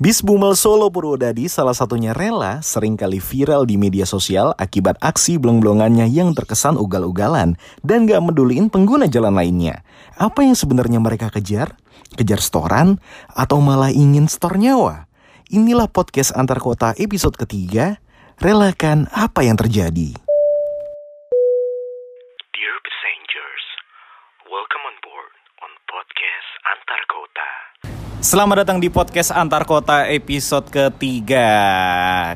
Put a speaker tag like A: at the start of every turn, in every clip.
A: Bis Bumel Solo Purwodadi salah satunya rela sering kali viral di media sosial akibat aksi belong-belongannya yang terkesan ugal-ugalan dan gak meduliin pengguna jalan lainnya. Apa yang sebenarnya mereka kejar? Kejar storan? Atau malah ingin store nyawa? Inilah podcast antar kota episode ketiga, Relakan Apa Yang Terjadi. Selamat datang di podcast Antar Kota episode ketiga.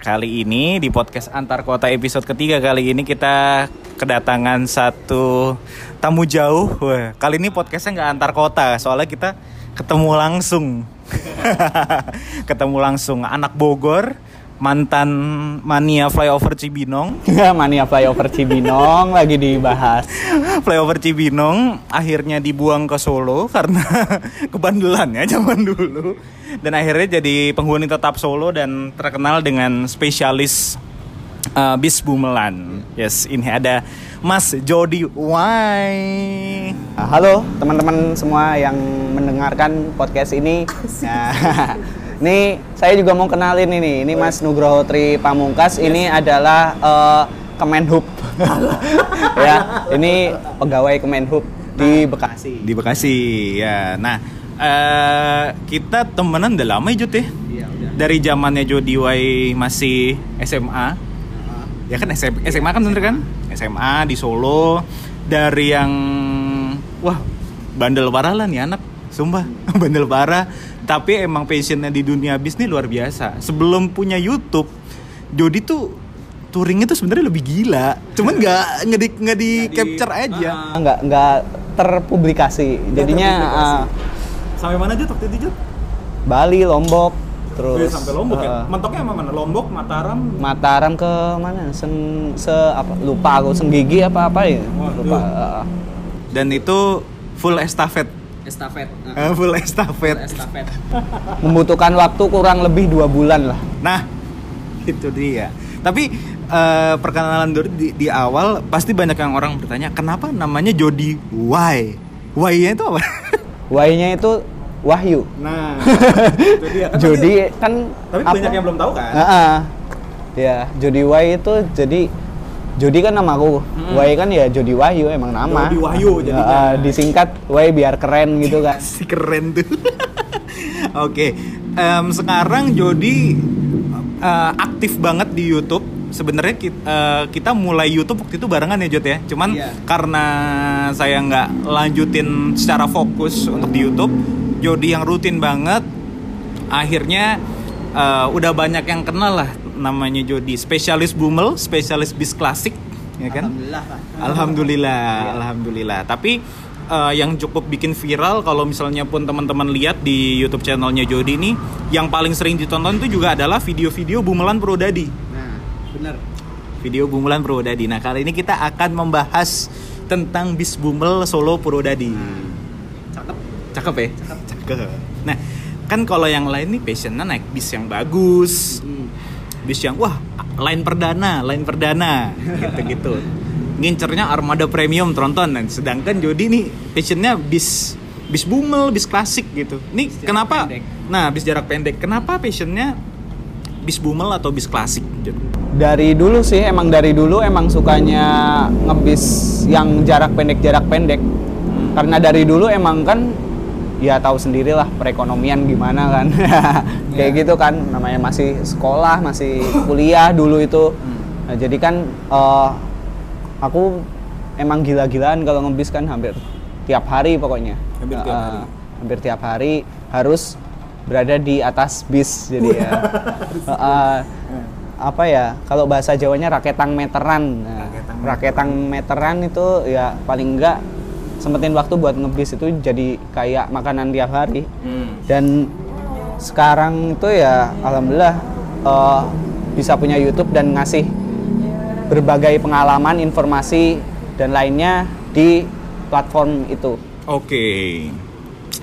A: Kali ini di podcast Antar Kota episode ketiga Kali ini kita kedatangan satu tamu jauh. Wah, Kali ini podcastnya nggak antar kota Soalnya kita ketemu langsung. Ketemu langsung. Anak Bogor Mantan mania flyover Cibinong
B: Mania flyover Cibinong lagi dibahas.
A: Flyover Cibinong akhirnya dibuang ke Solo karena kebandelan ya zaman dulu dan akhirnya jadi penghuni tetap Solo dan terkenal dengan spesialis uh, bis bumelan. Yes, ini ada Mas Jody Wai.
B: Halo teman-teman semua yang mendengarkan podcast ini. Nah, ini saya juga mau kenalin ini. Ini Mas Nugroho Tri Pamungkas. Ini adalah eh, Kemenhub. ya, ini pegawai Kemenhub di Bekasi.
A: Di Bekasi ya. Nah, eh, kita temenan udah lama ya Jod ya?
B: Iya, udah.
A: Dari zamannya Jody Wai masih SMA. Ya kan SM SMA kan bener kan? SMA di Solo dari yang wah bandel parah lah nih anak, sumpah bandel parah. Tapi emang passionnya di dunia bis nih luar biasa. Sebelum punya YouTube, Jody tuh touringnya tuh sebenarnya lebih gila. Cuman nggak nggak di nggak di capture aja.
B: Nggak nggak terpublikasi. Jadinya
A: terpublikasi.
B: eh,
A: Sampai mana aja waktu itu Jod?
B: Bali, Lombok, terus
A: sampai Lombok ya.
B: eh,
A: Mentoknya sama mana? Lombok, Mataram.
B: Mataram ke mana? Sen, se apa? Lupa aku Senggigi apa apa ya?
A: Waduh.
B: Lupa. eh,
A: Dan itu full estafet.
B: Estafet.
A: Eh, full estafet.
B: estafet. Membutuhkan waktu kurang lebih dua bulan lah.
A: Nah, itu dia. Tapi eh, perkenalan Dodi di, di awal pasti banyak yang orang bertanya kenapa namanya Jody Why? Why-nya itu apa?
B: Y-nya itu Wahyu.
A: Nah, itu dia. Kan
B: Jody kan
A: tapi
B: apa?
A: banyak yang belum tahu kan?
B: Heeh. Ya, Jody Y itu jadi Jody kan namaku,
A: Mm-mm.
B: Y kan ya Jody Wahyu emang nama.
A: Jody Wahyu jadinya.
B: Heeh, disingkat Y biar keren gitu kan.
A: Si keren tuh. Oke, em, sekarang Jody eh, aktif banget di YouTube. Sebenarnya kita, kita mulai YouTube waktu itu barengan ya Jod ya. Cuman
B: Iya.
A: karena saya nggak lanjutin secara fokus untuk di YouTube, Jody yang rutin banget. Akhirnya eh, udah banyak yang kenal lah namanya Jody. Spesialis bumel, spesialis bis klasik, ya kan?
B: Alhamdulillah.
A: Alhamdulillah, alhamdulillah. Tapi eh, yang cukup bikin viral kalau misalnya pun teman-teman lihat di YouTube channelnya Jody ini, yang paling sering ditonton itu juga adalah video-video bumelan Purwodadi.
B: Nah, bener.
A: Video bumelan Purwodadi. Nah, kali ini kita akan membahas tentang bis bumel Solo Purwodadi.
B: Cakep.
A: Cakep ya? Cakep. Nah, kan kalau yang lain nih passionnya naik bis yang bagus, bis yang wah line perdana, line perdana, gitu-gitu. Ngincernya armada premium tronton dan sedangkan Jody nih passionnya bis bis bumel, bis klasik gitu. Nih
B: Bis
A: kenapa?
B: pendek.
A: Nah, bis jarak pendek. Kenapa passionnya bis bumel atau bis klasik?
B: Dari dulu sih emang dari dulu emang sukanya ngebis yang jarak pendek jarak pendek. Karena dari dulu emang kan ya tahu sendirilah perekonomian gimana kan. Kayak
A: Iya.
B: gitu kan namanya masih sekolah, masih kuliah dulu itu. Nah, jadi kan eh, aku emang gila-gilaan kalau ngebis kan hampir tiap hari pokoknya.
A: Hampir tiap
B: Eh,
A: hari.
B: hampir tiap hari harus berada di atas bis jadi ya. Eh, apa ya kalau bahasa Jawanya raketang meteran Nah,
A: Raketang
B: raketang meteran itu ya paling enggak sempetin waktu buat ngebis itu jadi kayak makanan tiap hari dan sekarang itu ya alhamdulillah eh, bisa punya YouTube dan ngasih berbagai pengalaman informasi dan lainnya di platform itu
A: Oke,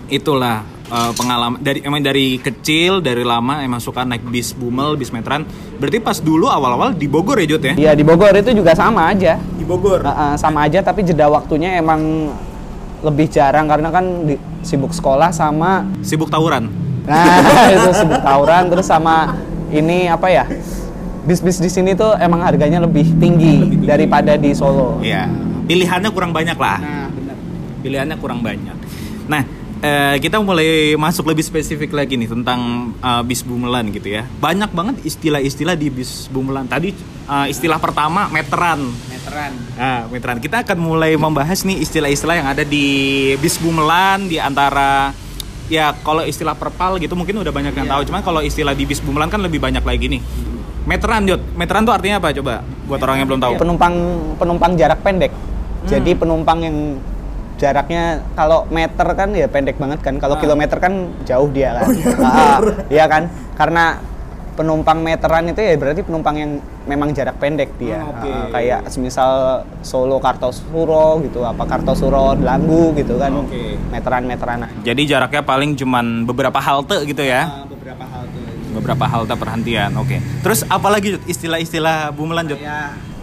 A: itulah eh, pengalaman dari emang dari kecil dari lama emang suka naik bis bumel, bis meteran. Berarti pas dulu awal-awal di Bogor ya Jod ya?
B: ya di Bogor itu juga sama aja
A: Di Bogor.
B: Eh, eh, sama aja tapi jeda waktunya emang lebih jarang karena kan di- sibuk sekolah sama
A: Sibuk tawuran.
B: Nah, itu sebut tawuran terus sama ini apa ya? Bis-bis di sini tuh emang harganya lebih tinggi, daripada di Solo.
A: Iya. Pilihannya kurang banyak lah.
B: Nah, benar.
A: Pilihannya kurang banyak. Nah, eh, kita mulai masuk lebih spesifik lagi nih tentang eh, bis bumelan gitu ya. Banyak banget istilah-istilah di bis bumelan. Tadi eh, istilah pertama meteran.
B: Meteran.
A: Nah, meteran. Kita akan mulai membahas nih istilah-istilah yang ada di bis bumelan di antara ya kalau istilah perpal gitu mungkin udah banyak yang
B: Iya.
A: tahu. Cuman kalau istilah di bis bumelan kan lebih banyak lagi nih. Meteran, Jod. Meteran tuh artinya apa coba? Buat orang yang belum tahu.
B: Penumpang penumpang jarak pendek.
A: Hmm.
B: Jadi penumpang yang jaraknya kalau meter kan ya pendek banget kan. Kalau
A: Ah.
B: kilometer kan jauh dia kan.
A: Oh, iya,
B: Ah, iya kan? Karena penumpang meteran itu ya berarti penumpang yang memang jarak pendek dia.
A: Hmm, oke.
B: Ah, kayak semisal Solo Kartosuro gitu, apa Kartosuro Delanggu gitu kan.
A: Oke.
B: Meteran-meteran.
A: Jadi jaraknya paling cuman beberapa halte gitu ya.
B: beberapa hal tuh.
A: Beberapa halte perhentian. Oke. Terus apalagi istilah-istilah bumelan Jod?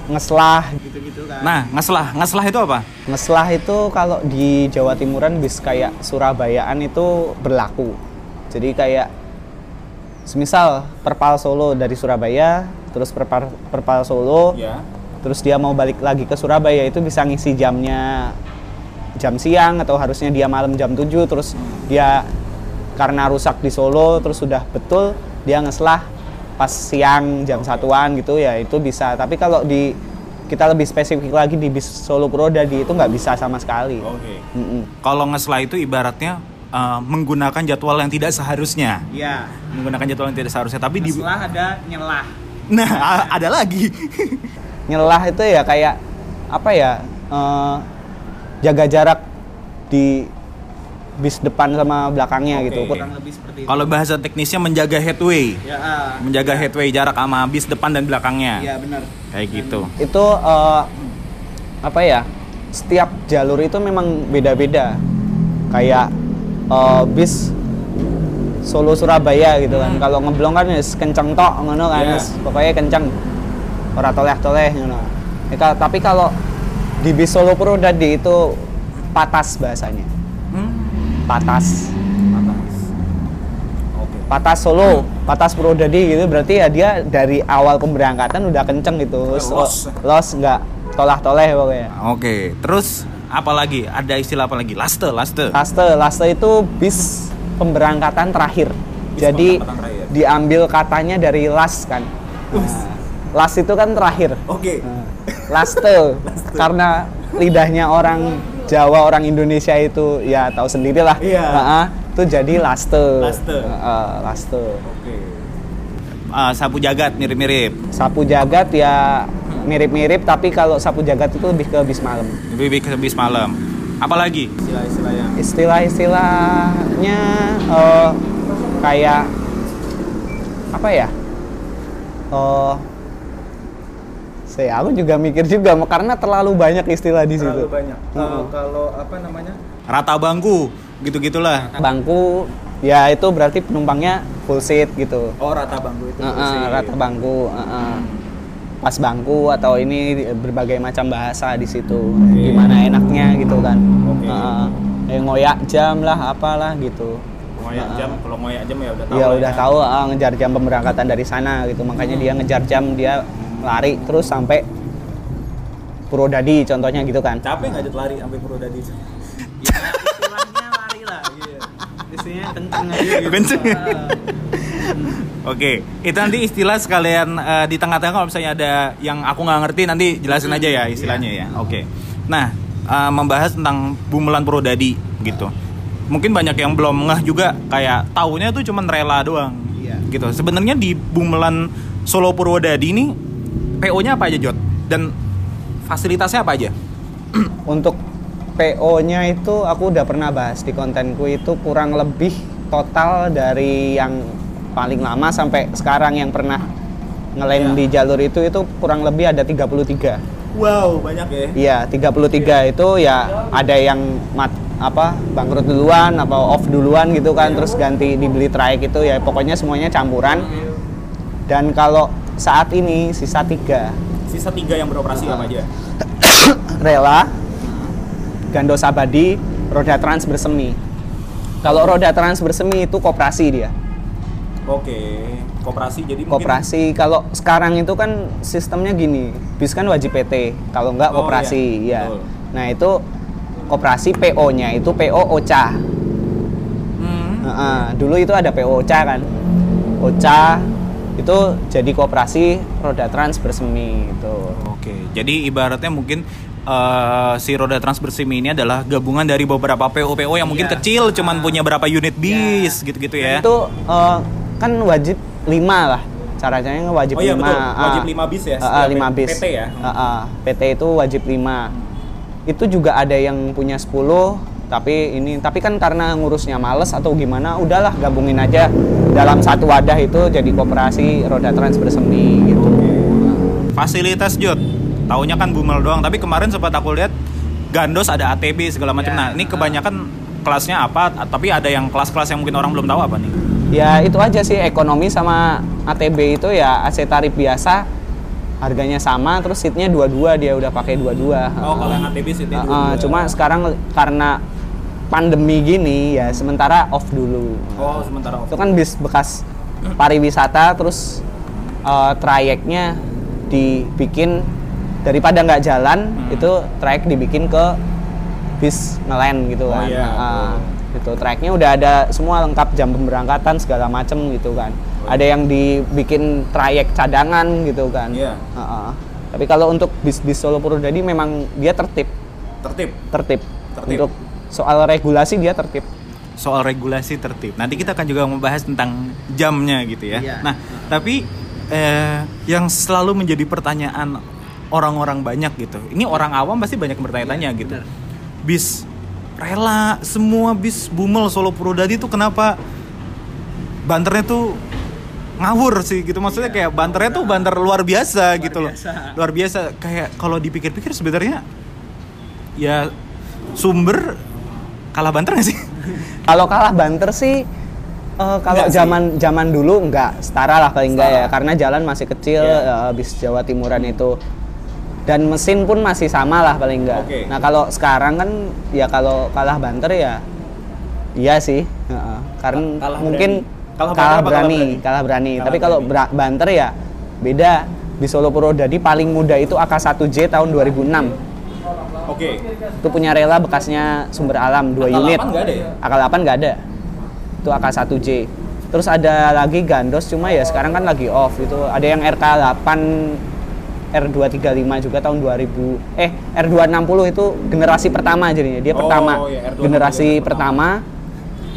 B: Ngeslah gitu-gitu kan.
A: Nah, ngeslah. Ngeslah itu apa?
B: Ngeslah itu kalau di Jawa Timuran bis kayak Surabayaan itu berlaku. Jadi kayak semisal Perpal Solo dari Surabaya, terus Perpal, Perpal Solo,
A: Ya.
B: terus dia mau balik lagi ke Surabaya itu bisa ngisi jamnya jam siang atau harusnya dia malam jam 7 terus dia karena rusak di Solo terus sudah betul dia ngeslah pas siang jam satuan gitu ya itu bisa tapi kalau di kita lebih spesifik lagi di bis Solo Purwodadi itu nggak bisa sama sekali
A: Oke.
B: Mm-mm.
A: Kalau ngeslah itu ibaratnya eh, menggunakan jadwal yang tidak seharusnya.
B: Iya
A: Menggunakan jadwal yang tidak seharusnya. Tapi di
B: ada nyelah
A: Nah, ada lagi.
B: nyelah itu ya kayak apa ya eh, jaga jarak di bis depan sama belakangnya
A: Oke.
B: gitu kurang lebih seperti
A: Kalau bahasa teknisnya menjaga headway.
B: ya ah.
A: Menjaga headway jarak sama bis depan dan belakangnya.
B: Iya benar
A: Kayak gitu.
B: itu eh, apa ya setiap jalur itu memang beda-beda kayak eh, bis Solo Surabaya gitu kan kalau ngeblong kan ya kenceng tok ngono kan
A: Iya.
B: Wes, pokoknya kenceng ora toleh-toleh ngono Ya, tapi kalau di bis Solo Purwodadi itu patas bahasanya
A: Hmm?
B: Patas
A: Oke.
B: patas Solo, patas Purwodadi gitu berarti ya dia dari awal pemberangkatan udah kenceng gitu. Terus
A: Los.
B: los nggak tolah-toleh pokoknya.
A: Oke. Terus apa lagi? Ada istilah apa lagi? Laste, laste.
B: Laste, laste itu bis pemberangkatan terakhir.
A: Bis
B: Jadi
A: pemberangkatan terakhir.
B: diambil katanya dari las kan. Nah, las itu kan terakhir.
A: Oke.
B: Nah, laste, karena lidahnya orang Jawa, orang Indonesia itu ya tahu sendirilah.
A: Iya.
B: Nah, itu jadi laste.
A: Laste.
B: Heeh, laste.
A: Oke. Ah, sapu jagat mirip-mirip.
B: Sapu jagat ya mirip-mirip tapi kalau sapu jagat itu lebih ke bis malam.
A: Lebih ke bis malam. Apalagi? Istilah-istilah yang
B: Istilah-istilahnya eh, kayak apa ya? Oh, saya aku juga mikir juga karena terlalu banyak istilah di situ.
A: banyak.
B: Heeh.
A: kalau apa namanya? Rata bangku, gitu-gitulah.
B: Bangku ya itu berarti penumpangnya full seat gitu.
A: Oh, rata bangku itu.
B: Heeh, rata bangku, heeh. pas bangku atau ini berbagai macam bahasa di situ. Gimana enaknya gitu kan.
A: Oke.
B: Heeh. Eh, ngoyak jam lah, apalah gitu.
A: Ngoyak jam, kalau ngoyak jam ya udah tahu.
B: Dia
A: lah
B: udah
A: ya.
B: tahu ah, ngejar jam pemberangkatan dari sana gitu. Makanya dia ngejar jam, dia lari terus sampai Purwodadi contohnya gitu kan.
A: Capek nggak lari sampai Purwodadi?
B: istilahnya lari lah gitu. Istilahnya kenceng aja gitu.
A: Kenceng. Oke, itu nanti istilah sekalian eh, di tengah-tengah kalau misalnya ada yang aku nggak ngerti nanti jelasin aja ya istilahnya ya. Oke. Nah, eh, membahas tentang bumelan Purwodadi gitu. Mungkin banyak yang belum ngeh juga kayak taunya tuh cuman rela doang.
B: Iya.
A: Gitu. Sebenarnya di bumelan Solo Purwodadi ini PO-nya apa aja, Jot? Dan fasilitasnya apa aja?
B: Untuk PO-nya itu aku udah pernah bahas di kontenku itu kurang lebih total dari yang paling lama sampai sekarang yang pernah ngelem
A: Iya.
B: di jalur itu itu kurang lebih ada 33.
A: Wow, banyak ya.
B: Iya, 33 itu ya ada yang mat apa bangkrut duluan apa off duluan gitu kan terus ganti dibeli trayek itu ya pokoknya semuanya campuran. Dan kalau saat ini sisa tiga
A: Sisa tiga yang beroperasi apa aja?
B: rela, Gando Sabadi, roda trans bersemi. Kalau roda trans bersemi itu koperasi dia.
A: Oke, koperasi jadi mungkin
B: Koperasi kalau sekarang itu kan sistemnya gini, bis kan wajib PT, kalau enggak
A: Oh,
B: koperasi,
A: iya,
B: ya.
A: betul.
B: Nah itu koperasi PO-nya itu PO OCA.
A: Hmm.
B: Heeh, dulu itu ada PO OCA kan, OCA itu jadi koperasi roda trans bersemi itu.
A: Oke, jadi ibaratnya mungkin eh, si roda trans bersemi ini adalah gabungan dari beberapa PO-PO yang mungkin
B: Iya.
A: kecil, cuman punya berapa unit bis gitu-gitu ya.
B: Itu eh, kan wajib 5 lah. Caranya wajib
A: Oh iya,
B: 5.
A: betul. Wajib lima bis ya, setiap
B: 5 bis.
A: PT ya?
B: Ah, ah. PT itu wajib 5. Itu juga ada yang punya 10 tapi ini tapi kan karena ngurusnya males atau gimana udahlah gabungin aja dalam satu wadah itu jadi koperasi roda trans bersemi gitu.
A: Fasilitas Jod, taunya kan bumel doang, tapi kemarin sempat aku lihat Gandos ada ATB segala macam.
B: Ya.
A: Nah, ini kebanyakan kelasnya apa? Tapi ada yang kelas-kelas yang mungkin orang belum tahu apa nih?
B: Ya itu aja sih ekonomi sama ATB itu ya AC tarif biasa harganya sama terus seatnya dua-dua dia udah pakai dua-dua.
A: Oh, kalau yang ATB sih
B: Uh, uh, cuma sekarang karena pandemi gini ya sementara off dulu.
A: Oh, sementara
B: Itu kan bis bekas pariwisata terus uh, trayeknya dibikin daripada nggak jalan
A: Hmm.
B: itu trayek dibikin ke bis ngelen gitu
A: Oh,
B: kan.
A: iya.
B: Uh, gitu trayeknya udah ada semua lengkap jam pemberangkatan segala macem gitu kan.
A: Oh,
B: Ada yang dibikin trayek cadangan gitu kan.
A: Iya.
B: Uh, uh. Tapi kalau untuk bis-bis Solo Purwodadi memang dia tertib
A: tertib.
B: tertib.
A: Tertib.
B: Untuk soal regulasi dia tertib.
A: soal regulasi tertib. Nanti kita akan juga membahas tentang jamnya gitu ya.
B: Iya.
A: Nah, tapi eh, yang selalu menjadi pertanyaan orang-orang banyak gitu. Ini orang awam pasti banyak bertanya-tanya gitu. Bis rela semua bis Bumel Solo Purwodadi itu kenapa banternya tuh ngawur sih gitu maksudnya kayak banternya tuh banter luar biasa gitu loh luar biasa kayak kalau dipikir-pikir sebenarnya ya sumber kalah banter gak sih
B: Kalau kalah banter sih eh, kalau
A: sih.
B: zaman zaman dulu enggak setara lah paling enggak ya karena jalan masih kecil
A: Iya.
B: eh, bis Jawa Timuran itu dan mesin pun masih sama lah paling enggak.
A: Oke.
B: Nah kalau sekarang kan ya kalau kalah banter ya iya sih Heeh. karena
A: Kalah
B: mungkin
A: berani. Kalah
B: kalah, berani,
A: berani?
B: kalah berani.
A: Kalah
B: Tapi kalau banter ya beda. Di Solo Purwodadi paling muda itu AK1J tahun 2006.
A: Oke
B: Itu punya rela bekasnya sumber alam 2
A: AK8
B: unit.
A: nggak ada ya?
B: AK8 nggak ada. Itu AK1J. Terus ada lagi Gandos cuma ya sekarang kan lagi off itu. Ada yang RK8 R235 juga tahun 2000 eh R260 itu generasi pertama jadinya. Dia
A: Oh,
B: pertama.
A: R260
B: generasi
A: generasi
B: pertama.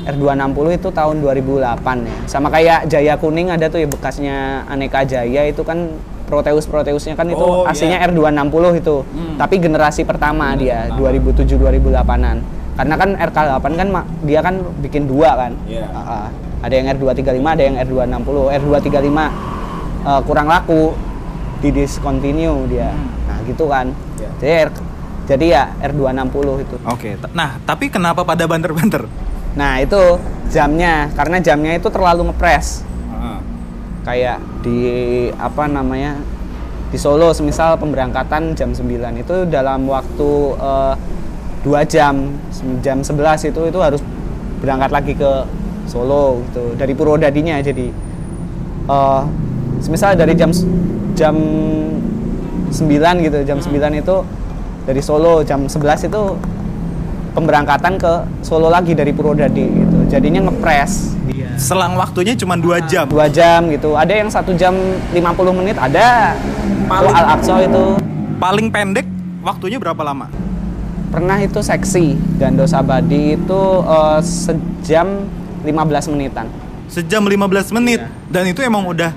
B: R260 itu tahun 2008 ya. Sama kayak Jaya Kuning ada tuh ya bekasnya Aneka Jaya itu kan Proteus Proteusnya kan itu
A: Oh,
B: aslinya
A: iya.
B: R260 itu.
A: Hmm.
B: Tapi generasi pertama dia 2007 2008-an. Karena kan RK8 kan dia kan bikin dua kan.
A: Iya.
B: Ah, ah. Ada yang R235, ada yang R260. R235 eh, kurang laku di discontinue dia.
A: Hmm.
B: Nah, gitu kan.
A: Iya.
B: Jadi R- jadi ya R260 itu.
A: Oke, t- nah tapi kenapa pada banter-banter?
B: Nah, itu jamnya karena jamnya itu terlalu ngepres. Kayak di apa namanya? Di Solo semisal pemberangkatan jam 9 itu dalam waktu eh, dua jam jam 11 itu itu harus berangkat lagi ke Solo gitu dari Purwodadinya jadi eh semisal dari jam jam 9 gitu jam 9 itu dari Solo jam 11 itu pemberangkatan ke Solo lagi dari Purwodadi gitu jadinya ngepres
A: Selang waktunya cuma dua jam.
B: dua jam gitu ada yang satu jam 50 menit ada
A: Paling-
B: Al Aqsa itu
A: Paling pendek waktunya berapa lama?
B: pernah itu seksi Gandos Abadi itu eh, sejam 15 menitan
A: Sejam 15 menit. Dan itu emang udah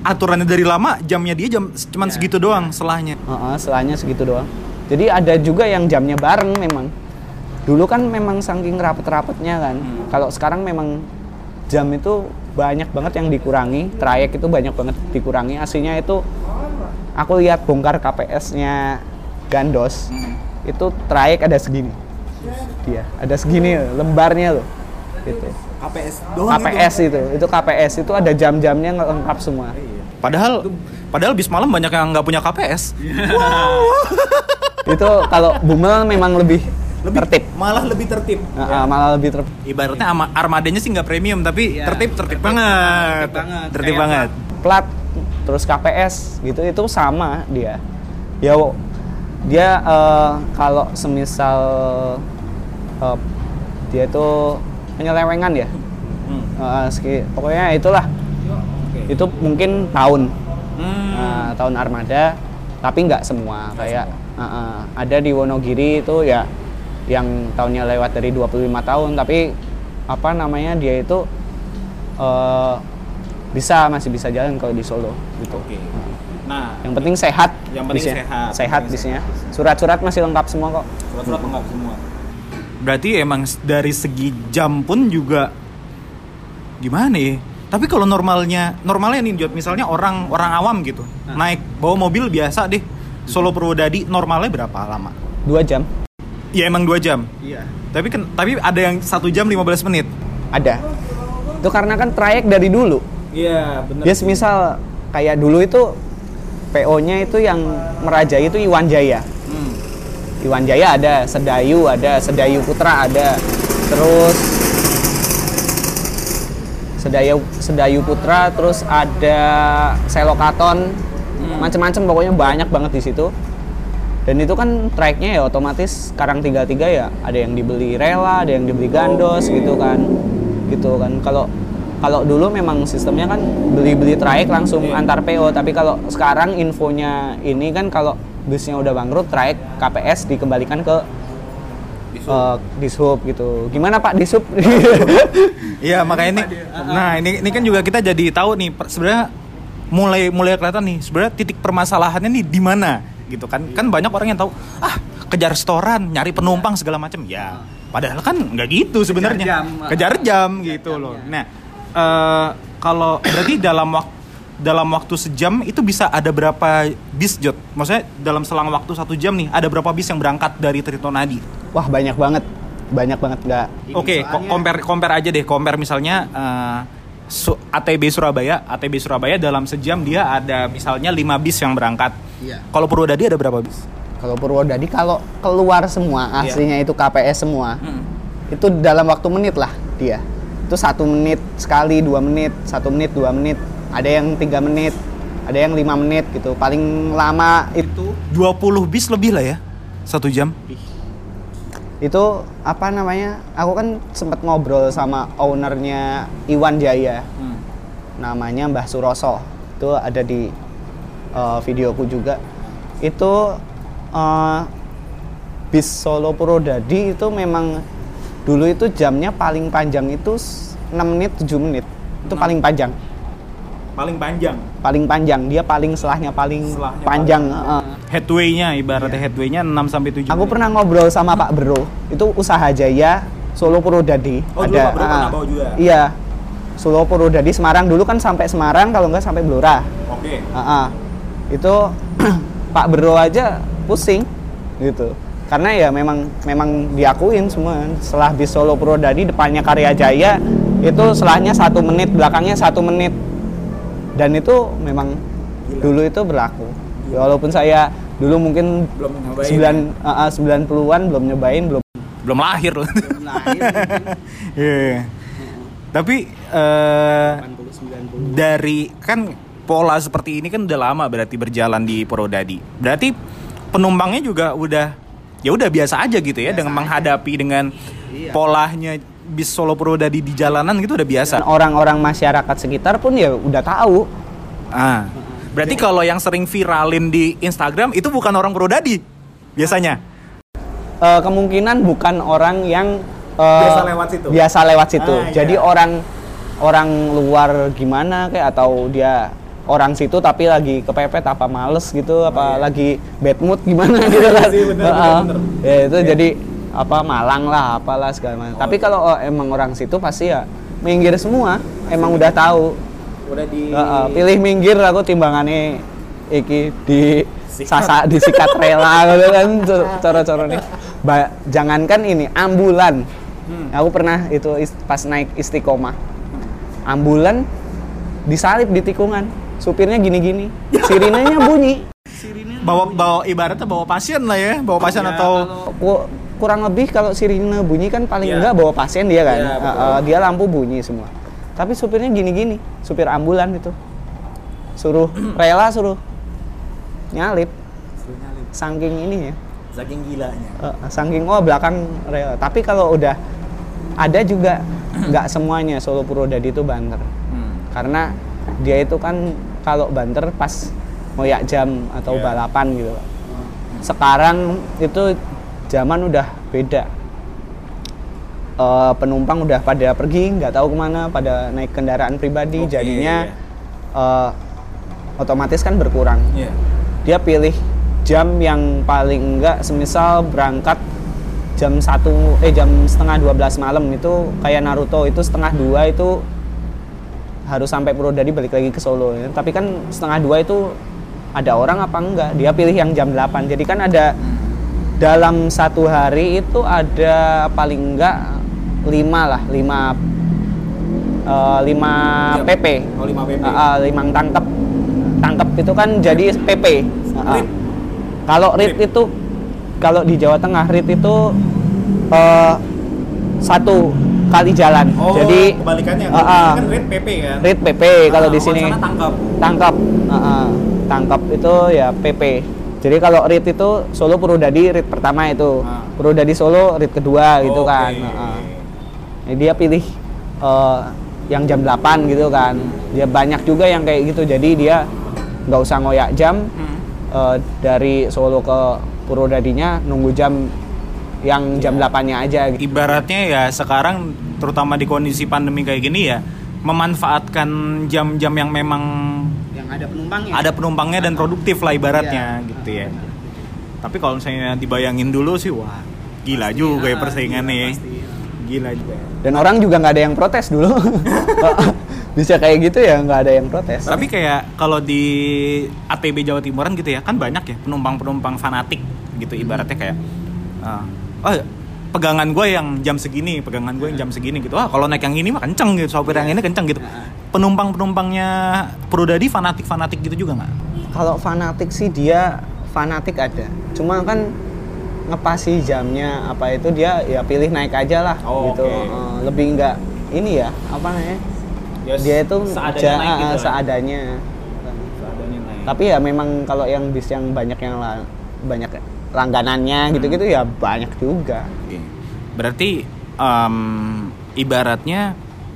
A: aturannya dari lama, jamnya dia jam cuman segitu doang selahnya.
B: Heeh, selanya segitu doang. Jadi ada juga yang jamnya bareng memang. Dulu kan memang saking rapet-rapetnya kan.
A: Hmm.
B: Kalau sekarang memang jam itu banyak banget yang dikurangi, trayek itu banyak banget dikurangi. Aslinya itu aku lihat bongkar KPS-nya Gandos.
A: Hmm.
B: Itu trayek ada segini. Dia ada segini lembarnya loh. Itu.
A: KPS
B: KPS itu. itu, KPS itu ada jam-jamnya lengkap semua.
A: Padahal padahal bis malam banyak yang nggak punya KPS.
B: itu kalau Bumel memang lebih
A: lebih
B: tertib.
A: malah lebih tertib.
B: Nah, ah, malah lebih tertib.
A: ibaratnya ama- armadanya sih nggak premium tapi
B: Iya,
A: tertib tertib
B: tertib.
A: banget.
B: Tertib banget.
A: tertib banget.
B: plat terus KPS gitu. Itu sama dia. Ya dia eh, kalau semisal eh, dia itu penyelewengan ya.
A: Hmm.
B: Seki- pokoknya itulah. Itu mungkin tahun.
A: Hmm.
B: Nah, tahun armada tapi nggak semua. Kayak eh, eh, ada di Wonogiri itu ya yang tahunnya lewat dari 25 tahun tapi apa namanya dia itu eh, bisa masih bisa jalan kalau di Solo gitu
A: Oke. Nah,
B: yang penting sehat
A: Yang penting
B: bisnya.
A: sehat.
B: sehat bisnya surat-surat masih lengkap semua kok
A: surat-surat lengkap semua. Berarti emang dari segi jam pun juga gimana ya? Tapi kalau normalnya, normalnya nih misalnya orang orang awam gitu, naik bawa mobil biasa deh, Solo Purwodadi normalnya berapa lama?
B: dua jam
A: Ya emang dua jam.
B: iya
A: Tapi kan tapi ada yang satu jam 15 menit.
B: ada itu karena kan trayek dari dulu
A: Iya benar.
B: dia semisal kayak dulu itu PO-nya itu yang merajai itu Iwan Jaya
A: Hmm.
B: Iwan Jaya ada, Sedayu ada, Sedayu Putra ada, terus Sedayu Sedayu Putra, terus ada Selokaton, macem-macem pokoknya banyak banget di situ. Dan itu kan tracknya ya otomatis Karang 33 ya ada yang dibeli rela, ada yang dibeli gandos gitu kan, gitu kan. Kalau kalau dulu memang sistemnya kan beli-beli trayek langsung
A: Iya.
B: antar PO, tapi kalau sekarang infonya ini kan kalau busnya udah bangkrut, trayek KPS dikembalikan ke dishub gitu. Gimana Pak dishub?
A: Iya makanya ini, nah ini ini kan juga kita jadi tahu nih sebenarnya mulai mulai kelihatan nih sebenarnya titik permasalahannya nih di mana gitu kan. Kan banyak orang yang tahu ah kejar restoran nyari penumpang segala macam ya padahal kan nggak gitu sebenarnya.
B: jam.
A: kejar jam gitu loh. nah eh, kalau berarti dalam waktu dalam waktu sejam itu bisa ada berapa bis jod maksudnya dalam selang waktu satu jam nih ada berapa bis yang berangkat dari Tritonadi
B: Wah banyak banget, banyak banget nggak.
A: Oke, ko- compare compare aja deh, compare misalnya eh, Su- ATB Surabaya, ATB Surabaya dalam sejam dia ada misalnya 5 bis yang berangkat.
B: Iya.
A: Kalau Purwodadi ada berapa bis?
B: Kalau Purwodadi kalau keluar semua
A: Iya.
B: aslinya itu KPS semua, itu dalam waktu menit lah dia. Itu satu menit sekali, dua menit, satu menit, dua menit. Ada yang tiga menit, ada yang lima menit gitu. Paling lama itu
A: 20 bis lebih lah ya. Satu jam.
B: Itu apa namanya? Aku kan sempat ngobrol sama ownernya Iwan Jaya. namanya Mbah Suroso itu ada di eh, videoku juga itu eh, bis Solo Purwodadi itu memang dulu itu jamnya paling panjang itu s- 6 menit 7 menit itu
A: Enam.
B: paling panjang
A: Paling panjang.
B: paling panjang dia paling selahnya paling
A: Selahnya
B: panjang eh.
A: Headway-nya ibaratnya headway-nya 6 sampai 7.
B: aku pernah ngobrol sama Pak Bro. Itu usaha jaya Solo Purwodadi.
A: Oh, dulu Pak Bro pernah
B: ah,
A: bawa juga?
B: iya. Solo Purwodadi Semarang. Dulu kan sampai Semarang kalau nggak sampai Blora.
A: Oke.
B: Ah, ah. itu Pak Bro aja pusing gitu. Karena ya memang memang diakuin semua. Setelah bis Solo Purwodadi depannya Karya Jaya itu selahnya satu menit belakangnya satu menit. Dan itu memang dulu itu berlaku. Ya, walaupun saya dulu mungkin
A: Belum nyobain
B: sembilan 90-an belum nyobain belum
A: Belum lahir loh. Iya. Tapi eh dari kan pola seperti ini kan udah lama berarti berjalan di Purwodadi. Berarti penumpangnya juga udah ya udah biasa aja gitu ya dengan menghadapi dengan polanya bis Solo Purwodadi di jalanan gitu udah biasa.
B: Dan orang-orang masyarakat sekitar pun ya udah tahu
A: Ah. Berarti kalau yang sering viralin di Instagram itu bukan orang Purwodadi biasanya.
B: Eh, kemungkinan bukan orang yang eh,
A: Biasa lewat situ.
B: biasa lewat situ.
A: Ah, iya.
B: Jadi orang orang luar gimana kayak atau dia orang situ tapi lagi kepepet apa males gitu apa lagi bad mood gimana gitu kan.
A: Oh, iya sih, bener, bener,
B: Heeh.
A: bener.
B: Ya itu jadi apa Malang lah apalah segala macam. Tapi
A: iya.
B: kalau oh, emang orang situ pasti ya minggir semua. Emang udah tahu.
A: Udah di
B: Heeh, pilih minggir aku timbangannya iki di
A: Sikat.
B: sasa disikat rela gitu kan cara-cara nih. Ba- jangankan ini ambulan.
A: Hmm.
B: Aku pernah itu is- pas naik istiqomah. Ambulan disalip di tikungan. Supirnya gini-gini. Sirinenya bunyi.
A: bawa bawa ibaratnya bawa pasien lah ya, bawa pasien atau
B: Ku- kurang lebih kalau sirine bunyi kan paling
A: Iya.
B: enggak bawa pasien dia kan.
A: Iya,
B: Uh,
A: betul.
B: uh, dia lampu bunyi semua. Tapi supirnya gini-gini, supir ambulan itu. Suruh rela suruh nyalip saking ini ya.
A: Saking gilanya.
B: Uh, saking oh belakang rela. Tapi kalau udah ada juga nggak semuanya Solo Purwodadi itu banter.
A: Hmm.
B: Karena dia itu kan kalau banter pas ngoyak jam atau
A: Iya.
B: balapan gitu. Pak. Sekarang itu zaman udah beda. Eh, penumpang udah pada pergi, nggak tahu ke mana, pada naik kendaraan pribadi,
A: Oke,
B: jadinya eh, otomatis kan berkurang.
A: Iya.
B: Dia pilih jam yang paling enggak, semisal berangkat jam satu eh jam setengah 12 malam itu kayak Naruto itu setengah dua itu harus sampai Purwodadi balik lagi ke Solo ya. tapi kan setengah dua itu ada orang apa enggak dia pilih yang jam 8 jadi kan ada dalam satu hari itu ada paling enggak lima lah lima eh, lima. PP
A: Oh, lima PP.
B: Ah, ah, limang tangkep tangkep itu kan jadi PP Ah, ah.
A: Rit.
B: kalau RIT
A: Rit.
B: itu kalau di Jawa Tengah RIT itu eh, satu kali jalan
A: Oh,
B: jadi
A: kebalikannya.
B: Ah, ah.
A: kan rate PP kan.
B: RIT PP kalau di
A: Ah,
B: sini
A: tangkap.
B: tangkap Ah, ah. tangkap itu ya PP jadi kalau RIT itu Solo Purwodadi RIT pertama itu
A: Ah.
B: Purwodadi Solo RIT kedua gitu
A: Oke.
B: kan Ah, ah. Nah, dia pilih eh, yang jam 8 gitu kan dia banyak juga yang kayak gitu jadi dia nggak usah ngoyak jam
A: Hmm.
B: eh, dari Solo ke Purwodadinya nunggu jam yang jam 8-nya aja gitu.
A: Ibaratnya ya sekarang terutama di kondisi pandemi kayak gini ya memanfaatkan jam-jam yang memang
B: Yang ada penumpangnya.
A: ada penumpangnya dan produktif lah ibaratnya
B: Iya.
A: gitu ya. Tapi kalau misalnya dibayangin dulu sih wah gila juga ya persaingannya. ya. Gila juga.
B: Dan orang juga nggak ada yang protes dulu. Bisa kayak gitu ya nggak ada yang protes.
A: Tapi kayak kalau di ATB Jawa Timuran gitu ya kan banyak ya penumpang-penumpang fanatik gitu ibaratnya kayak uh, oh pegangan gue yang jam segini, pegangan gue yang jam segini gitu. Ah kalau naik yang ini mah kenceng gitu, sopir yang ini kenceng gitu. Penumpang-penumpangnya Purwodadi fanatik-fanatik gitu juga nggak?
B: Kalau fanatik sih dia fanatik ada. Cuma kan ngepasi jamnya apa itu dia ya pilih naik aja lah
A: Oh,
B: gitu.
A: oke.
B: Eh, lebih nggak ini ya apa namanya?
A: Ya,
B: dia itu
A: seadanya
B: ja-
A: naik gitu
B: eh,
A: lah.
B: seadanya.
A: Seadanya naik.
B: Tapi ya memang kalau yang bis yang banyak yang la- banyak langganannya
A: Hmm.
B: gitu-gitu ya banyak juga.
A: Berarti em, ibaratnya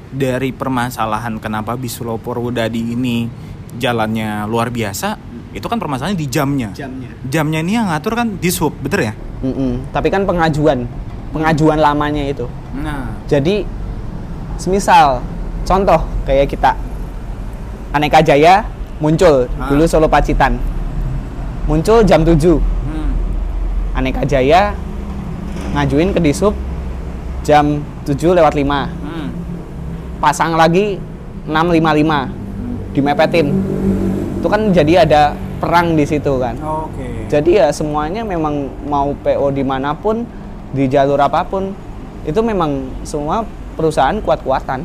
A: dari permasalahan kenapa Bisulo Purwodadi ini jalannya luar biasa, itu kan permasalahannya di jamnya.
B: Jamnya.
A: Jamnya ini yang ngatur kan di sub, bener ya?
B: Mm-mm. Tapi kan pengajuan, pengajuan lamanya itu.
A: Nah,
B: Jadi, semisal contoh kayak kita Aneka Jaya muncul
A: Ah.
B: dulu Solo Pacitan. Muncul jam 7.
A: hmm.
B: Aneka Jaya ngajuin ke Disub jam 7 lewat 5.
A: Hmm.
B: Pasang lagi 655. Dimepetin. Itu kan jadi ada perang di situ kan.
A: Oke.
B: Jadi ya semuanya memang mau PO di mana pun di jalur apa pun itu memang semua perusahaan kuat-kuatan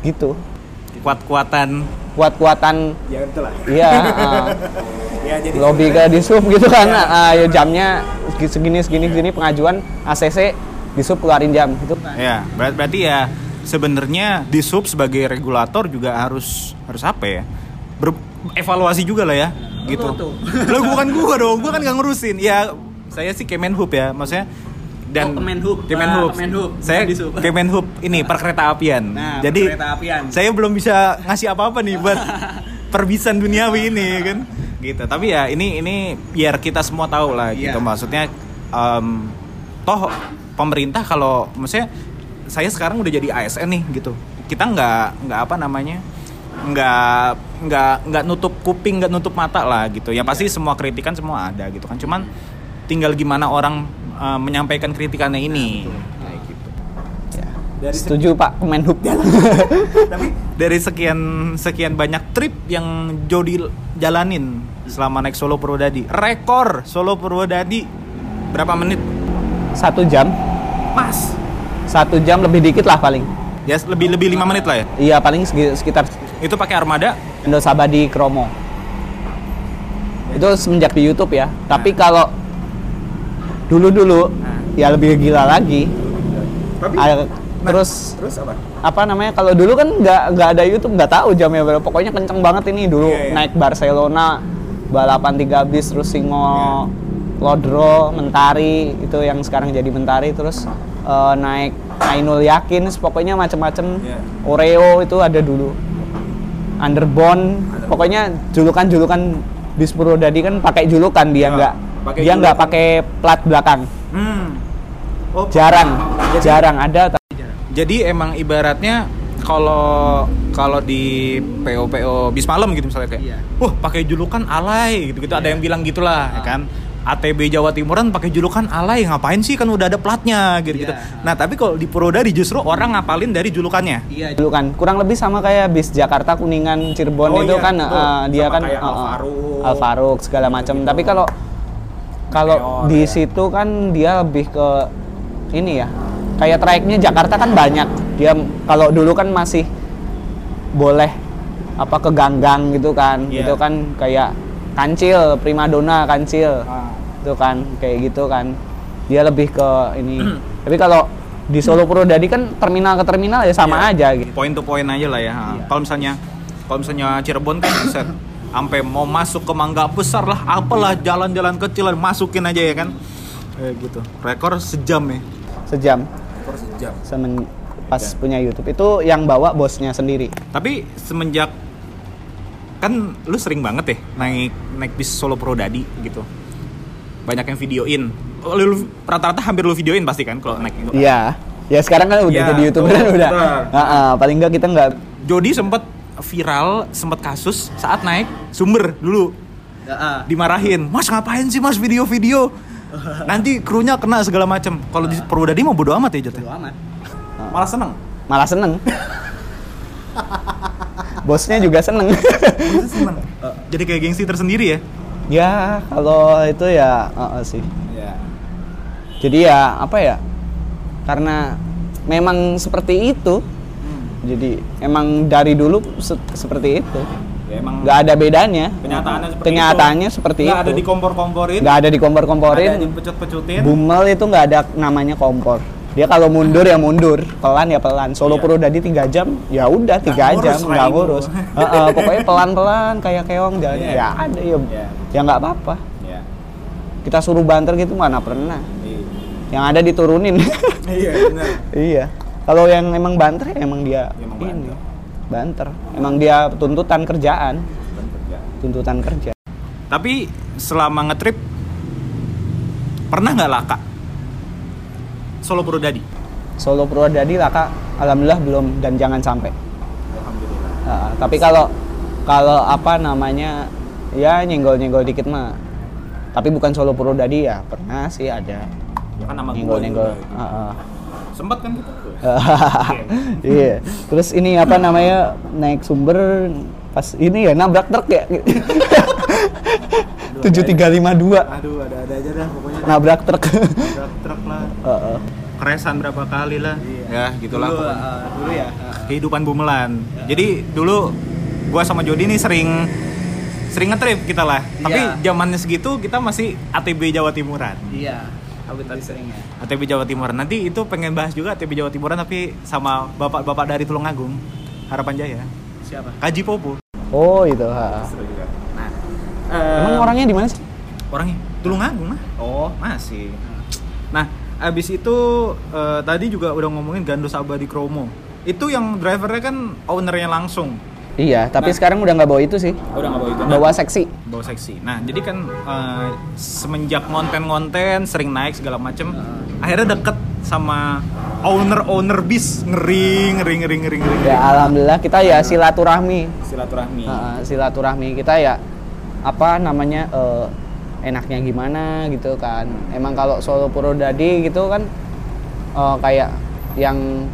B: gitu
A: Kuat-kuatan.
B: kuat-kuatan
A: Ya betul lah.
B: iya uh,
A: Ya jadi
B: lobby ke disub gitu kan uh, ya jamnya segini segini segini pengajuan ACC disub keluarin jam gitu kan
A: Ya, ber- berarti ya sebenarnya di sub sebagai regulator juga harus harus apa ya? Berevaluasi juga lah ya, gitu. Lo bukan gua dong, gua kan nggak ngurusin. Ya, saya sih Kemenhub ya, maksudnya dan
B: Oh, Kemenhub.
A: Kemenhub.
B: Ah, Kemenhub,
A: Saya
B: Disub.
A: Kemenhub ini perkereta apian.
B: Nah,
A: Jadi
B: perkeretaapian.
A: saya belum bisa ngasih apa-apa nih buat perbisan duniawi ini kan. Gitu. Tapi ya ini ini biar kita semua tahu lah gitu.
B: Iya.
A: Maksudnya em, toh pemerintah kalau maksudnya saya sekarang udah jadi ASN nih gitu. Kita nggak nggak apa namanya? nggak nggak nggak nutup kuping nggak nutup mata lah gitu. Ya pasti semua kritikan semua ada gitu kan. Cuman tinggal gimana orang eh, menyampaikan kritikannya ini. Kayak gitu.
B: Ya.
A: Dari se-
B: setuju Pak Kemenhub
A: tapi dari sekian sekian banyak trip yang Jody jalanin selama naik Solo Purwodadi rekor Solo Purwodadi berapa menit?
B: Satu jam.
A: Pas
B: satu jam lebih dikit lah paling.
A: Ya lebih lebih lima menit lah ya?
B: Iya paling sekitar
A: itu pakai armada
B: Indosabadi Kromo itu semenjak di YouTube ya tapi kalau dulu dulu
A: Nah.
B: ya lebih gila lagi
A: Tapi
B: Ah,
A: nah,
B: terus
A: terus apa?
B: apa namanya kalau dulu kan nggak nggak ada YouTube nggak tahu jamnya berapa pokoknya kenceng banget ini dulu
A: Iya, iya.
B: naik Barcelona balapan tiga bis terus Singo
A: Iya.
B: Lodro Mentari itu yang sekarang jadi Mentari terus eh, naik Ainul Yakin pokoknya macem-macem
A: Iya.
B: Oreo itu ada dulu Underbone pokoknya julukan-julukan bis Purwodadi kan pakai julukan dia
A: Ya,
B: nggak
A: pakai
B: dia nggak pakai plat belakang
A: Hmm. Oh,
B: jarang
A: Jadi-
B: jarang ada
A: Jadi emang ibaratnya kalau kalau di PO PO bis malam gitu misalnya kayak,
B: Iya.
A: wah pakai julukan alay gitu gitu ada yang bilang gitulah ya
B: Ah.
A: kan. ATB Jawa Timuran pakai julukan alay ngapain sih kan udah ada platnya gitu gitu.
B: Iya.
A: Nah tapi kalau di Purwodadi justru orang ngapalin dari julukannya.
B: Iya, dulu kan kurang lebih sama kayak bis Jakarta Kuningan Cirebon
A: Oh
B: itu
A: iya,
B: kan
A: betul.
B: eh, dia
A: Sama
B: kan eh,
A: Alfaruk.
B: Alfaruk segala macam.
A: Gitu-gitu.
B: Tapi kalau kalau di
A: ya.
B: situ kan dia lebih ke ini ya. Kayak trayeknya Jakarta kan banyak. Dia kalau dulu kan masih boleh apa ke ganggang gitu kan.
A: Iya.
B: Itu kan kayak kancil, primadona kancil.
A: Ah.
B: Itu kan kayak gitu kan. Dia lebih ke ini. Tapi kalau di Solo Purwodadi kan terminal ke terminal ya sama
A: Iya.
B: aja gitu.
A: Point to point aja lah ya.
B: Iya.
A: Kalau misalnya kalau misalnya Cirebon kan bisa sampai mau masuk ke Mangga Besar lah, apalah jalan-jalan kecil lah, masukin aja ya kan. Eh gitu. Rekor sejam ya.
B: sejam
A: Rekor sejam.
B: semen pas
A: Ya.
B: punya YouTube itu yang bawa bosnya sendiri.
A: Tapi semenjak kan lu sering banget ya naik naik bis Solo Purwodadi gitu. Banyak yang videoin. Lu, rata-rata hampir lu videoin pasti kan kalau naik itu.
B: Iya. Ya sekarang kan udah
A: Iya,
B: jadi youtuber kan udah.
A: betul.
B: Heeh, paling enggak kita enggak
A: Jody sempat viral, sempat kasus saat naik sumber dulu. dimarahin mas ngapain sih mas video-video nanti krunya kena segala macam kalau di Purwodadi mau bodo amat ya Jot ya?
B: amat.
A: malah seneng
B: Malah seneng. Bosnya juga seneng.
A: seneng jadi kayak gengsi tersendiri ya
B: ya kalau itu ya heeh sih.
A: ya
B: Jadi ya apa ya? Karena memang seperti itu. Jadi emang dari dulu se- seperti itu.
A: ya emang
B: nggak ada bedanya.
A: kenyataannya seperti
B: Kenyataannya
A: itu
B: seperti
A: nggak
B: itu.
A: ada dikompor-komporin
B: nggak ada dikompor-komporin.
A: ada dipecut-pecutin
B: Bumel itu nggak ada namanya kompor. Dia kalau mundur ya mundur, pelan ya pelan. Solo
A: Iya.
B: Purwodadi tiga jam, ya udah tiga
A: ngurus
B: jam nggak ngurus. Heeh, pokoknya pelan-pelan kayak keong jalannya.
A: Iya.
B: Ya ada ya,
A: Iya.
B: ya nggak apa-apa.
A: ya
B: Kita suruh banter gitu mana pernah.
A: iya
B: Yang ada diturunin.
A: iya benar
B: iya. Kalau yang emang banter ya emang dia
A: Emang
B: ini
A: banter.
B: banter. Emang dia tuntutan kerjaan, tuntutan kerja.
A: tapi selama ngetrip pernah nggak laka Solo Purwodadi
B: Solo Purwodadi lah kak, alhamdulillah belum dan jangan sampai.
A: alhamdulillah
B: Nah, tapi kalau kalau apa namanya ya nyenggol-nyenggol dikit mah. Tapi bukan Solo Purwodadi ya, pernah sih ada
A: ya kan nama
B: nyenggol-nyenggol.
A: sempat kan gitu
B: Iya. Terus ini apa namanya naik sumber pas ini ya nabrak truk ya. 7352
A: aduh ada ada aja dah pokoknya
B: nabrak truk.
A: Truk truk lah
B: Heeh.
A: keresan berapa kali lah ya gitulah
B: Dulu,
A: pokoknya.
B: eh, dulu ya.
A: kehidupan bumelan jadi dulu gua sama Jody nih sering sering ngetrip kita lah tapi
B: Iya.
A: zamannya segitu kita masih ATB Jawa Timuran
B: Iya. Aku tadi sering ya.
A: ATB Jawa Timuran nanti itu pengen bahas juga ATB Jawa Timuran tapi sama bapak-bapak dari Tulungagung Harapan Jaya
B: Siapa?
A: Kaji Popo
B: Oh, itu. ha.
A: Nah
B: Emang orangnya di mana sih?
A: orangnya Tulungagung lah
B: Oh,
A: masih nah abis itu eh, tadi juga udah ngomongin Gandos Abadi Kromo itu yang drivernya kan ownernya langsung
B: Iya, tapi
A: Nah.
B: sekarang udah nggak bawa itu sih.
A: udah nggak bawa itu
B: Bawa seksi.
A: bawa seksi. Nah, jadi kan eh, semenjak konten-konten sering naik segala macem, akhirnya deket sama owner-owner bis ngeri ngeri ngeri ngeri ngeri.
B: Ya alhamdulillah kita ya silaturahmi.
A: Silaturahmi.
B: Heeh, silaturahmi kita ya apa namanya eh, enaknya gimana gitu kan. Emang kalau Solo Purwodadi gitu kan eh, kayak yang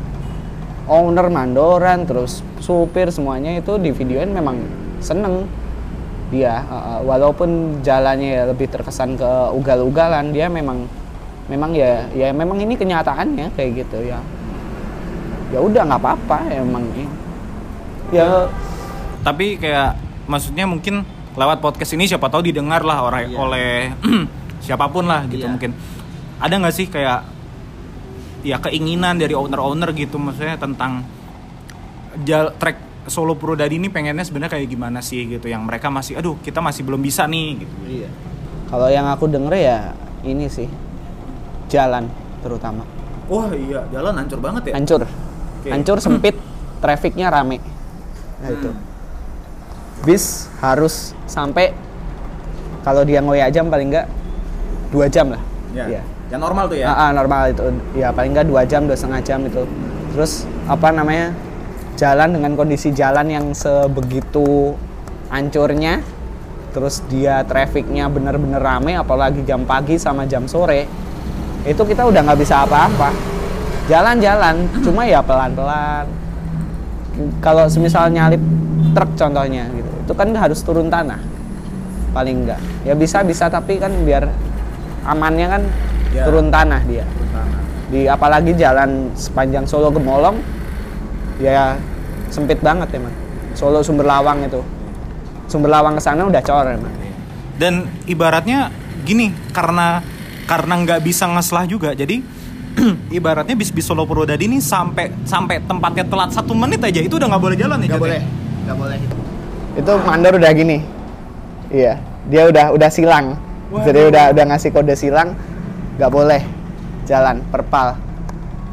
B: owner mandoran terus supir semuanya itu di videoin memang seneng dia heeh, walaupun jalannya ya lebih terkesan ke ugal-ugalan dia memang memang ya ya memang ini kenyataannya kayak gitu ya ya udah nggak apa-apa emang ya
A: Tapi kayak maksudnya mungkin lewat podcast ini siapa tahu didengar lah oleh
B: Iya.
A: oleh siapa pun lah gitu
B: Iya.
A: mungkin. Ada nggak sih kayak ya keinginan dari owner-owner gitu maksudnya tentang jal trek Solo Purwodadi ini pengennya sebenarnya kayak gimana sih gitu yang mereka masih aduh kita masih belum bisa nih gitu.
B: Iya. Kalau yang aku denger ya ini sih jalan terutama
A: Wah iya jalan hancur banget ya.
B: hancur, hancur sempit, trafficnya rame. Nah itu. Bis harus sampai kalau dia ngoyak jam paling enggak dua jam lah.
A: Ya.
B: Iya.
A: Ya normal tuh ya.
B: Ah, ah, normal itu ya paling nggak dua jam dua setengah jam itu terus apa namanya jalan dengan kondisi jalan yang sebegitu hancurnya terus dia trafficnya bener-bener rame apalagi jam pagi sama jam sore itu kita udah nggak bisa apa-apa jalan-jalan cuma ya pelan-pelan kalau semisal nyalip truk contohnya gitu itu kan harus turun tanah. Paling enggak. Ya bisa bisa tapi kan biar amannya kan
A: Ya.
B: turun tanah dia. Di apalagi jalan sepanjang Solo Gemolong ya sempit banget emang. Solo Sumber Lawang itu. Sumber Lawang ke sana udah cor emang.
A: Dan ibaratnya gini karena karena nggak bisa ngeslah juga jadi ibaratnya bis bis Solo Purwodadi ini sampai sampai tempatnya telat satu menit aja itu udah nggak boleh jalan ya Jod, ya?
B: nggak boleh itu mandor udah gini. Iya dia udah udah silang. Jadi udah udah ngasih kode silang nggak boleh jalan perpal.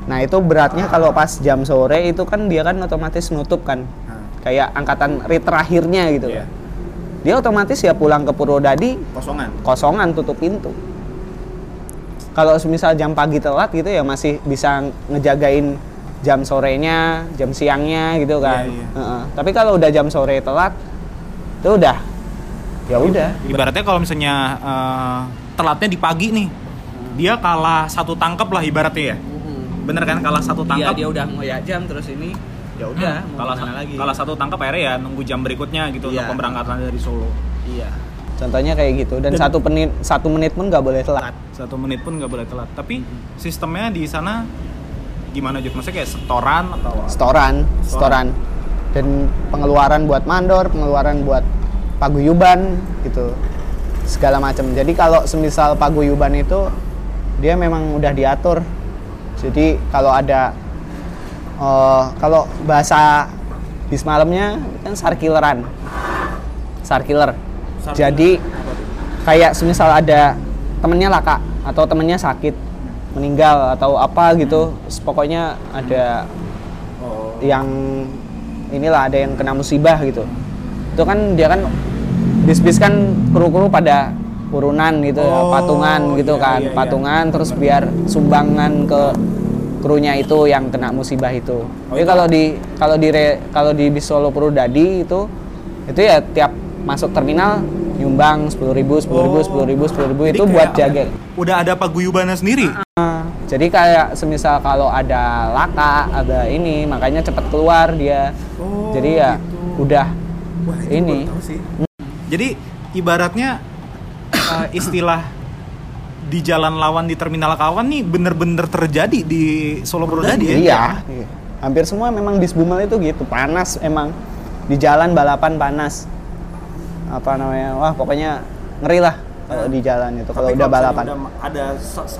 B: Nah itu beratnya kalau pas jam sore itu kan dia kan otomatis nutup kan. Kayak angkatan rit terakhirnya gitu.
A: Iya.
B: dia otomatis ya pulang ke Purwodadi
A: kosongan.
B: kosongan tutup pintu. Kalau misal jam pagi telat gitu ya masih bisa ngejagain jam sorenya jam siangnya gitu kan.
A: Iya, iya.
B: Heeh. tapi kalau udah jam sore telat itu udah ya udah
A: Ibaratnya kalau misalnya eh, telatnya di pagi nih, dia kalah satu tangkap lah ibaratnya ya. Bener kan kalah satu tangkap.
B: Iya, dia udah ngoyak jam terus ini ya udah
A: Hmm, kalah,
B: ke mana lagi
A: kalah satu tangkap akhirnya ya nunggu jam berikutnya gitu
B: Iya.
A: untuk pemberangkatan dari Solo.
B: iya contohnya kayak gitu dan,
A: Dan-
B: satu menit satu menit pun nggak boleh telat
A: Satu menit pun nggak boleh telat. Tapi sistemnya di sana gimana Jut? Maksudnya kayak setoran atau apa?
B: setoran setoran dan pengeluaran buat mandor pengeluaran buat paguyuban gitu. Segala macam. Jadi kalau semisal paguyuban itu dia memang udah diatur. Jadi kalau ada eh, kalau bahasa bis malamnya kan sarkileran. Sarkiler.
A: Sarkiler.
B: jadi kayak semisal ada temennya laka atau temennya sakit meninggal atau apa gitu pokoknya ada
A: Oh.
B: yang inilah ada yang kena musibah gitu. Itu kan dia kan bis-bis kan kru-kru pada urunan gitu ya,
A: Oh,
B: patungan gitu
A: iya,
B: kan.
A: iya, iya.
B: patungan terus biar sumbangan ke krunya itu yang kena musibah itu.
A: Oh,
B: jadi
A: itu-
B: kalau di kalau di kalau di bis Solo Purwodadi itu itu ya tiap masuk terminal nyumbang sepuluh ribu sepuluh ribu sepuluh ribu sepuluh ribu itu buat jaga.
A: Udah ada paguyubannya sendiri.
B: Jadi kayak semisal kalau ada laka, ada ini, makanya cepat keluar dia.
A: Oh,
B: Jadi ya
A: gitu.
B: udah
A: Wah,
B: ini.
A: sih. Jadi ibaratnya eh, istilah di jalan lawan di terminal kawan nih bener-bener terjadi di Solo Purwodadi ya?
B: Iya. Hampir semua memang bis Bumel itu gitu, panas emang. Di jalan balapan panas. Apa namanya? Wah, pokoknya ngeri lah kalau di jalan itu kalau udah balapan.
A: udah ada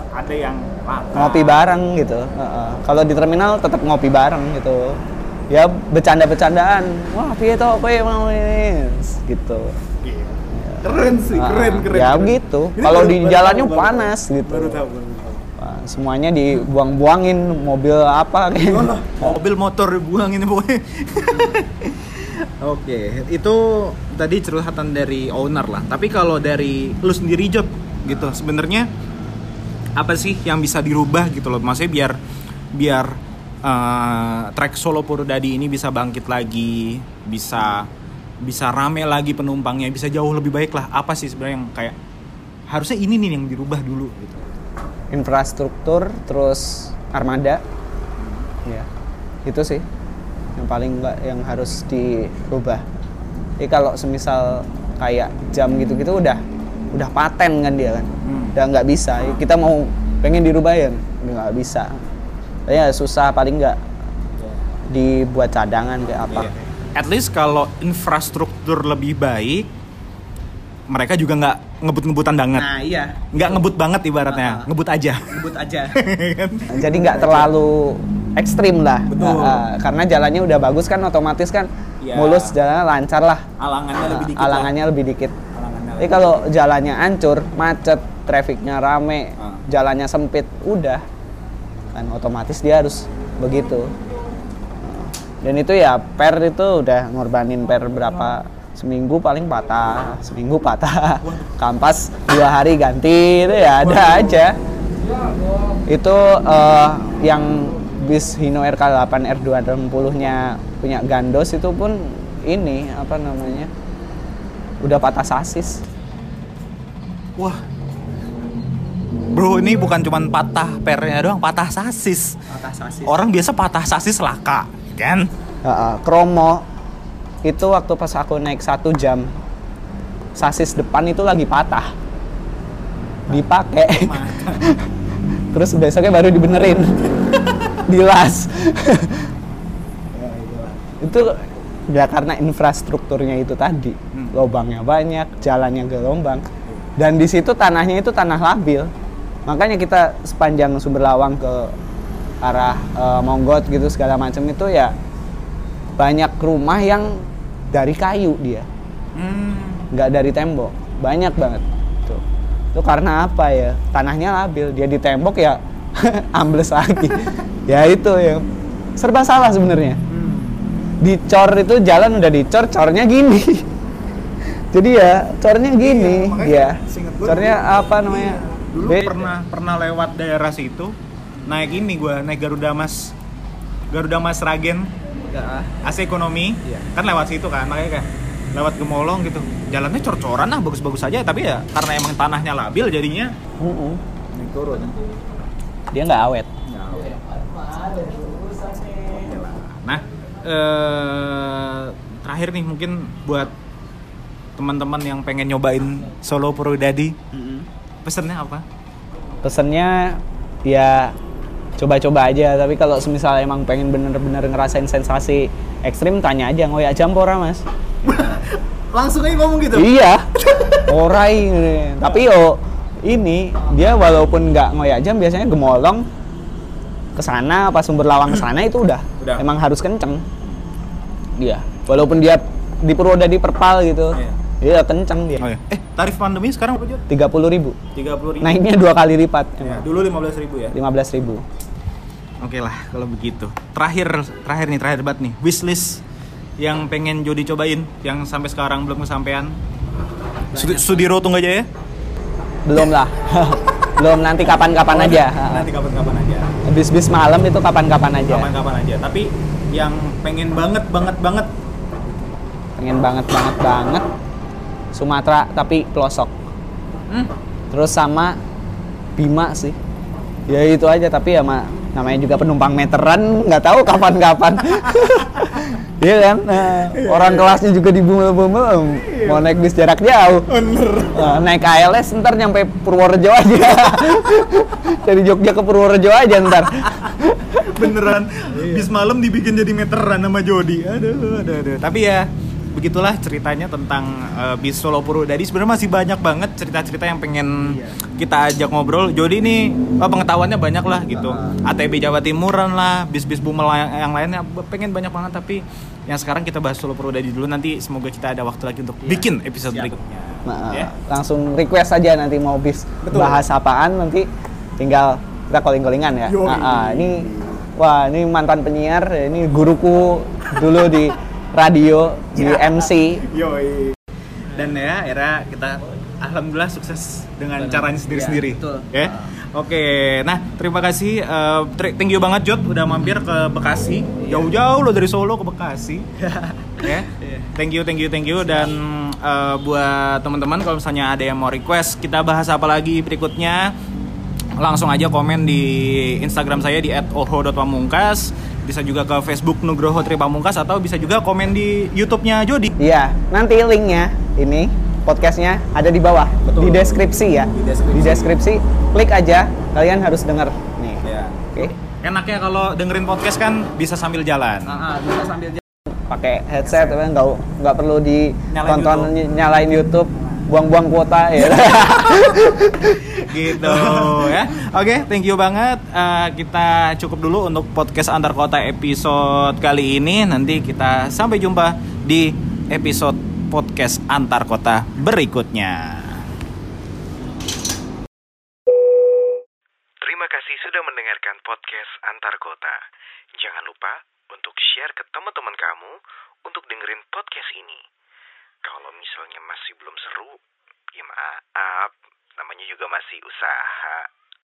A: ada yang laka.
B: Ngopi bareng gitu. Heeh. Kalau di terminal tetap ngopi bareng gitu. Ya bercanda-bercandaan. Wah, piye toh kowe mau ini gitu.
A: Iya. Keren sih, keren keren.
B: ya
A: keren. Ini
B: Kalau
A: baru-
B: di
A: baru
B: jalannya
A: baru
B: panas
A: tahu.
B: gitu.
A: Baru tahu, baru tahu.
B: Semuanya dibuang-buangin mobil apa kayak
A: Wah, mobil motor dibuang ini pokoknya. Oke, itu tadi curhatan dari owner lah. Tapi kalau dari lu sendiri job gitu, sebenarnya apa sih yang bisa dirubah gitu loh? Maksudnya biar biar eh, trek Solo Purwodadi ini bisa bangkit lagi, bisa bisa rame lagi penumpangnya, bisa jauh lebih baik lah. Apa sih sebenarnya yang kayak harusnya ini nih yang dirubah dulu gitu.
B: infrastruktur terus armada ya itu sih paling enggak yang harus dirubah jadi kalau semisal kayak jam gitu-gitu udah udah paten kan dia kan
A: Hmm.
B: udah nggak bisa kita mau pengen dirubah ya nggak bisa ya susah paling nggak dibuat cadangan kayak apa
A: Iya. At least kalau infrastruktur lebih baik, mereka juga nggak ngebut-ngebutan banget.
B: Nah, iya.
A: Nggak ngebut banget ibaratnya,
B: Ah.
A: ngebut aja.
B: Ngebut aja. Jadi nggak terlalu ekstrim lah.
A: Betul.
B: Ah, karena jalannya udah bagus kan otomatis kan
A: Iya.
B: mulus jalannya lancar lah.
A: Alangannya lebih
B: Ah,
A: dikit. lah.
B: alangannya lebih dikit.
A: Alangannya
B: kalau jalannya hancur, macet, trafiknya rame,
A: Ah.
B: jalannya sempit, udah kan otomatis dia harus begitu. Dan itu ya per itu udah ngorbanin per berapa seminggu paling patah, seminggu patah, kampas dua hari ganti itu ya ada aja. Itu eh, yang bis Hino RK8 R260-nya punya Gandos itu pun ini apa namanya? Udah patah sasis.
A: Wah. Bro, ini bukan cuman patah pernya doang, patah sasis.
B: Patah sasis.
A: Orang biasa patah sasis laka, kan?
B: Heeh, kromo itu waktu pas aku naik satu jam sasis depan itu lagi patah dipakai terus besoknya baru dibenerin dilas itu ya karena infrastrukturnya itu tadi. Lubangnya banyak jalannya gelombang. Dan di situ tanahnya itu tanah labil. Makanya kita sepanjang sumber lawang ke arah eh, Monggot gitu segala macam itu ya banyak rumah yang dari kayu dia.
A: Hmm.
B: nggak dari tembok. Banyak banget. Tuh. Itu karena apa ya? Tanahnya labil. Dia di tembok ya ambles lagi. Ya itu ya. Serba salah sebenarnya. Dicor itu jalan udah dicor cornya gini. Jadi ya cornya gini. ya cornya apa namanya?
A: Dulu
B: Be-
A: pernah pernah lewat daerah situ, naik ini gua, naik Garuda Mas. Garuda Mas Ragen.
B: Ya,
A: AC ekonomi.
B: Iya.
A: kan lewat situ kan makanya kayak lewat Gemolong gitu. Jalannya cor-coran lah bagus-bagus aja tapi ya karena emang tanahnya labil jadinya.
B: Mm-mm.
A: naik turun
B: dia nggak awet.
A: Nah eh, terakhir nih mungkin buat teman-teman yang pengen nyobain Solo Purwodadi pesennya apa?
B: Pesennya ya coba-coba aja. Tapi kalau semisal emang pengen bener-bener ngerasain sensasi ekstrim tanya aja. Ngoyak jampora mas?
A: Langsung aja ngomong gitu?
B: Iya. Orai tapi yo ini dia walaupun nggak ngoyak jam biasanya gemolong ke sana pas sumber lawang ke sana itu udah,
A: Udah.
B: emang harus kenceng dia walaupun dia di Purwodadi perpal gitu
A: Iya.
B: dia kenceng dia
A: oh, iya. eh tarif pandemi sekarang berapa Jod?
B: tiga puluh ribu
A: 30 ribu
B: naiknya dua kali lipat
A: Ya, dulu 15 ribu ya
B: lima belas ribu
A: Oke lah kalau begitu. Terakhir terakhir nih terakhir banget nih wishlist yang pengen Jody cobain yang sampai sekarang belum kesampaian. Sudi- Sudiro tunggu aja ya.
B: Belum lah. Belum nanti kapan-kapan aja.
A: Nanti kapan-kapan aja.
B: bis-bis malam itu kapan-kapan aja.
A: Kapan-kapan aja. Tapi yang pengen banget banget banget.
B: Pengen banget banget banget. Sumatera tapi pelosok.
A: Hmm,
B: terus sama Bima sih. Ya itu aja tapi ya ma- namanya juga penumpang meteran nggak tahu kapan-kapan. Iya kan? Nah, orang kelasnya juga di bumel-bumel mau naik bis jarak jauh. Nah, naik KLS ntar nyampe Purworejo aja. Dari Jogja ke Purworejo aja ntar.
A: Beneran. Bis malam dibikin jadi meteran sama Jody. Aduh, aduh, aduh. Tapi ya begitulah ceritanya tentang eh, bis Solo Purwodadi. Sebenarnya masih banyak banget cerita-cerita yang pengen kita ajak ngobrol. Jody ini oh, pengetahuannya banyak lah gitu. ATB Jawa Timuran lah, bis-bis bumel yang, yang lainnya pengen banyak banget tapi yang sekarang kita bahas Solo Purwodadi dulu nanti semoga kita ada waktu lagi untuk bikin episode berikutnya.
B: Nah,
A: Ya.
B: langsung request aja nanti mau bis
A: Betul.
B: bahas apaan nanti tinggal kita calling-callingan ya. Nah, ah, ini wah ini mantan penyiar, ini guruku dulu di radio di MC.
A: Yoi. Dan ya, era kita alhamdulillah sukses dengan caranya sendiri-sendiri.
B: Iya, betul.
A: Ya. Oke, nah terima kasih, tri- thank you banget Jod udah mampir ke Bekasi,
B: Iya.
A: jauh-jauh lo dari Solo ke Bekasi. ya, thank you, thank you, thank you. Dan eh, buat teman-teman kalau misalnya ada yang mau request kita bahas apa lagi berikutnya, langsung aja komen di Instagram saya di @orho.pamungkas bisa juga ke Facebook Nugroho Tri Pamungkas atau bisa juga komen di YouTube-nya Jody.
B: Iya, nanti linknya ini podcastnya ada di bawah
A: Betul.
B: di deskripsi ya.
A: Di deskripsi.
B: Di deskripsi, klik aja, kalian harus denger nih.
A: Ya.
B: Oke.
A: Enaknya kalau dengerin podcast kan bisa sambil jalan.
B: bisa sambil pakai headset apa nggak nggak perlu
A: Nyalain
B: ditonton ny- nyalain YouTube buang-buang kuota ya.
A: gitu ya. Oke, thank you banget. Eh, kita cukup dulu untuk podcast antar kota episode kali ini. Nanti kita sampai jumpa di episode podcast antar kota berikutnya.
C: Terima kasih sudah mendengarkan podcast Antar Kota. Jangan lupa untuk share ke teman-teman kamu untuk dengerin podcast ini. Kalau misalnya masih belum seru, ya maaf, namanya juga masih usaha.